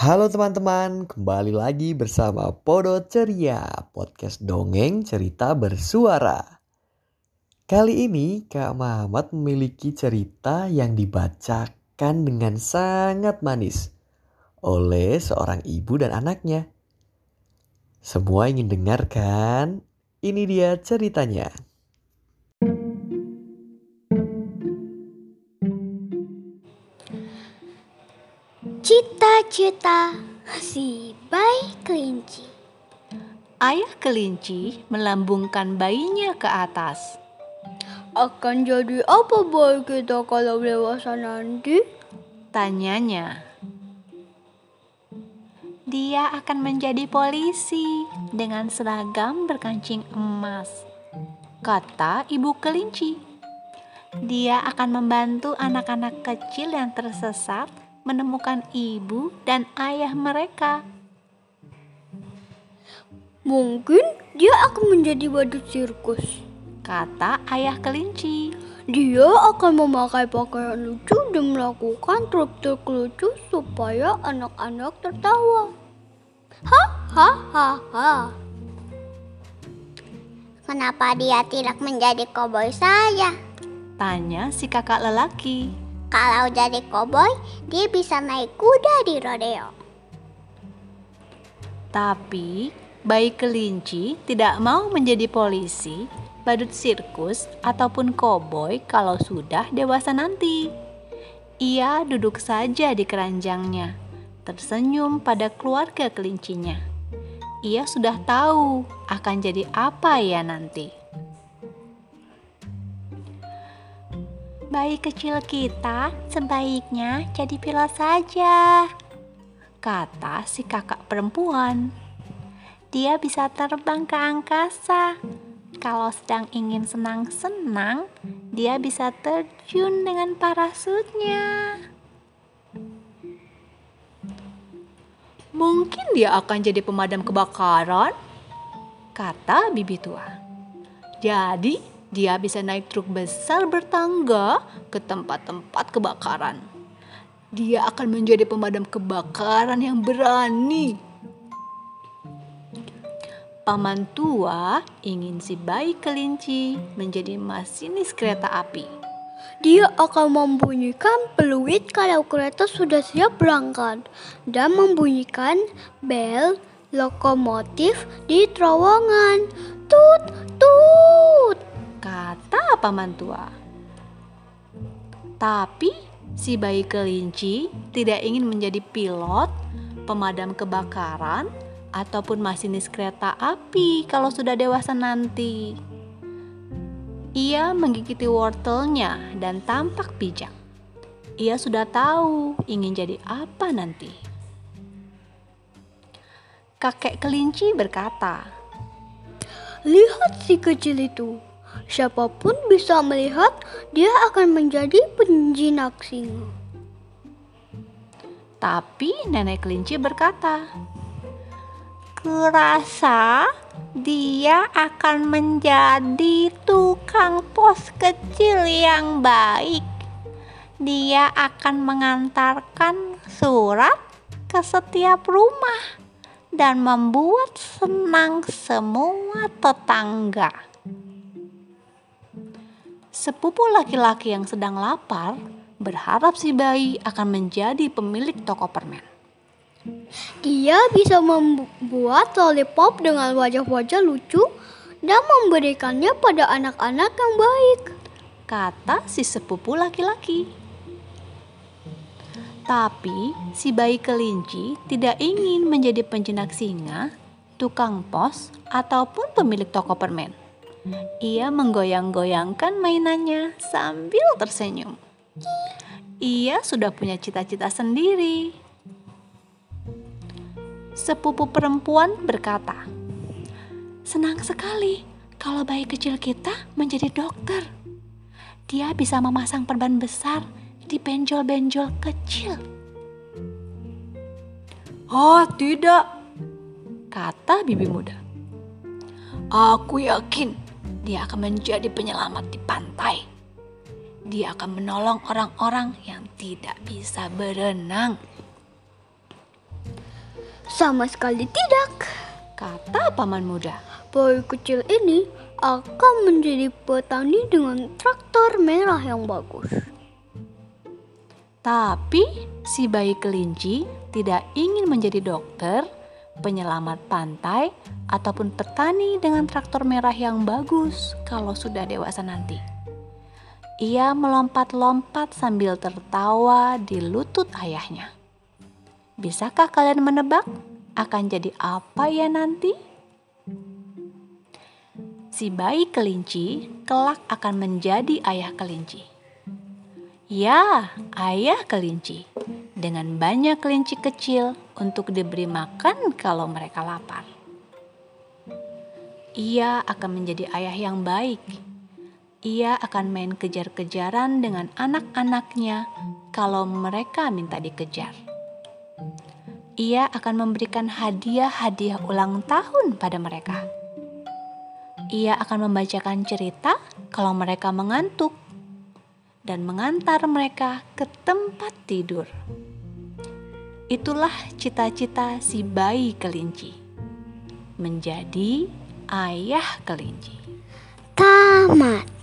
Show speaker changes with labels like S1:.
S1: Halo teman-teman, kembali lagi bersama Podo Ceria, podcast dongeng cerita bersuara. Kali ini Kak Mamat memiliki cerita yang dibacakan dengan sangat manis oleh seorang ibu dan anaknya. Semua ingin dengar kan? Ini dia ceritanya.
S2: Cita-cita si bayi kelinci.
S3: Ayah kelinci melambungkan bayinya ke atas.
S2: Akan jadi apa bayi kita kalau dewasa nanti?
S3: Tanyanya. Dia akan menjadi polisi dengan seragam berkancing emas, kata ibu kelinci. Dia akan membantu anak-anak kecil yang tersesat menemukan ibu dan ayah mereka.
S2: Mungkin dia akan menjadi badut sirkus.
S3: Kata ayah kelinci.
S2: Dia akan memakai pakaian lucu dan melakukan trik-trik lucu supaya anak-anak tertawa. Ha ha ha ha.
S4: Kenapa dia tidak menjadi koboi saja?
S3: Tanya si kakak lelaki.
S4: Kalau jadi koboi, dia bisa naik kuda di rodeo.
S3: Tapi bayi kelinci tidak mau menjadi polisi, badut sirkus, ataupun koboi kalau sudah dewasa nanti. Ia duduk saja di keranjangnya, tersenyum pada keluarga kelincinya. Ia sudah tahu akan jadi apa ya nanti. Bayi kecil kita sebaiknya jadi pilot saja, kata si kakak perempuan. Dia bisa terbang ke angkasa. Kalau sedang ingin senang-senang, dia bisa terjun dengan parasutnya. Mungkin dia akan jadi pemadam kebakaran, kata bibi tua. Jadi, dia bisa naik truk besar bertangga ke tempat-tempat kebakaran. Dia akan menjadi pemadam kebakaran yang berani. Paman tua ingin si bayi kelinci menjadi masinis kereta api.
S2: Dia akan membunyikan peluit kalau kereta sudah siap berangkat dan membunyikan bel lokomotif di terowongan. Tut, tut.
S3: Kata paman tua. Tapi si bayi kelinci tidak ingin menjadi pilot, pemadam kebakaran, ataupun masinis kereta api kalau sudah dewasa nanti. Ia menggigiti wortelnya dan tampak bijak. Ia sudah tahu ingin jadi apa nanti. Kakek kelinci berkata,
S2: Lihat si kecil itu. Siapa pun bisa melihat dia akan menjadi penjinak singa.
S3: Tapi nenek kelinci berkata, Kurasa dia akan menjadi tukang pos kecil yang baik. Dia akan mengantarkan surat ke setiap rumah dan membuat senang semua tetangga. Sepupu laki-laki yang sedang lapar berharap si bayi akan menjadi pemilik toko permen.
S2: Dia bisa membuat lollipop dengan wajah-wajah lucu dan memberikannya pada anak-anak yang baik.
S3: Kata si sepupu laki-laki. Tapi si bayi kelinci tidak ingin menjadi penjinak singa, tukang pos, ataupun pemilik toko permen. Ia menggoyang-goyangkan mainannya sambil tersenyum. Ia sudah punya cita-cita sendiri. Sepupu perempuan berkata, "Senang sekali kalau bayi kecil kita menjadi dokter. Dia bisa memasang perban besar di benjol-benjol kecil." "Oh, tidak," kata bibi muda. "Aku yakin dia akan menjadi penyelamat di pantai. Dia akan menolong orang-orang yang tidak bisa berenang.
S2: Sama sekali tidak.
S3: Kata paman muda.
S2: Bayi kecil ini akan menjadi petani dengan traktor merah yang bagus.
S3: Tapi si bayi kelinci tidak ingin menjadi dokter, penyelamat pantai, ataupun petani dengan traktor merah yang bagus kalau sudah dewasa nanti. Ia melompat-lompat sambil tertawa di lutut ayahnya. Bisakah kalian menebak akan jadi apa ya nanti? Si bayi kelinci kelak akan menjadi ayah kelinci. Ya, ayah kelinci dengan banyak kelinci kecil untuk diberi makan kalau mereka lapar. Ia akan menjadi ayah yang baik. Ia akan main kejar-kejaran dengan anak-anaknya kalau mereka minta dikejar. Ia akan memberikan hadiah-hadiah ulang tahun pada mereka. Ia akan membacakan cerita kalau mereka mengantuk dan mengantar mereka ke tempat tidur. Itulah cita-cita si bayi kelinci. Menjadi ayah kelinci.
S4: Tamat.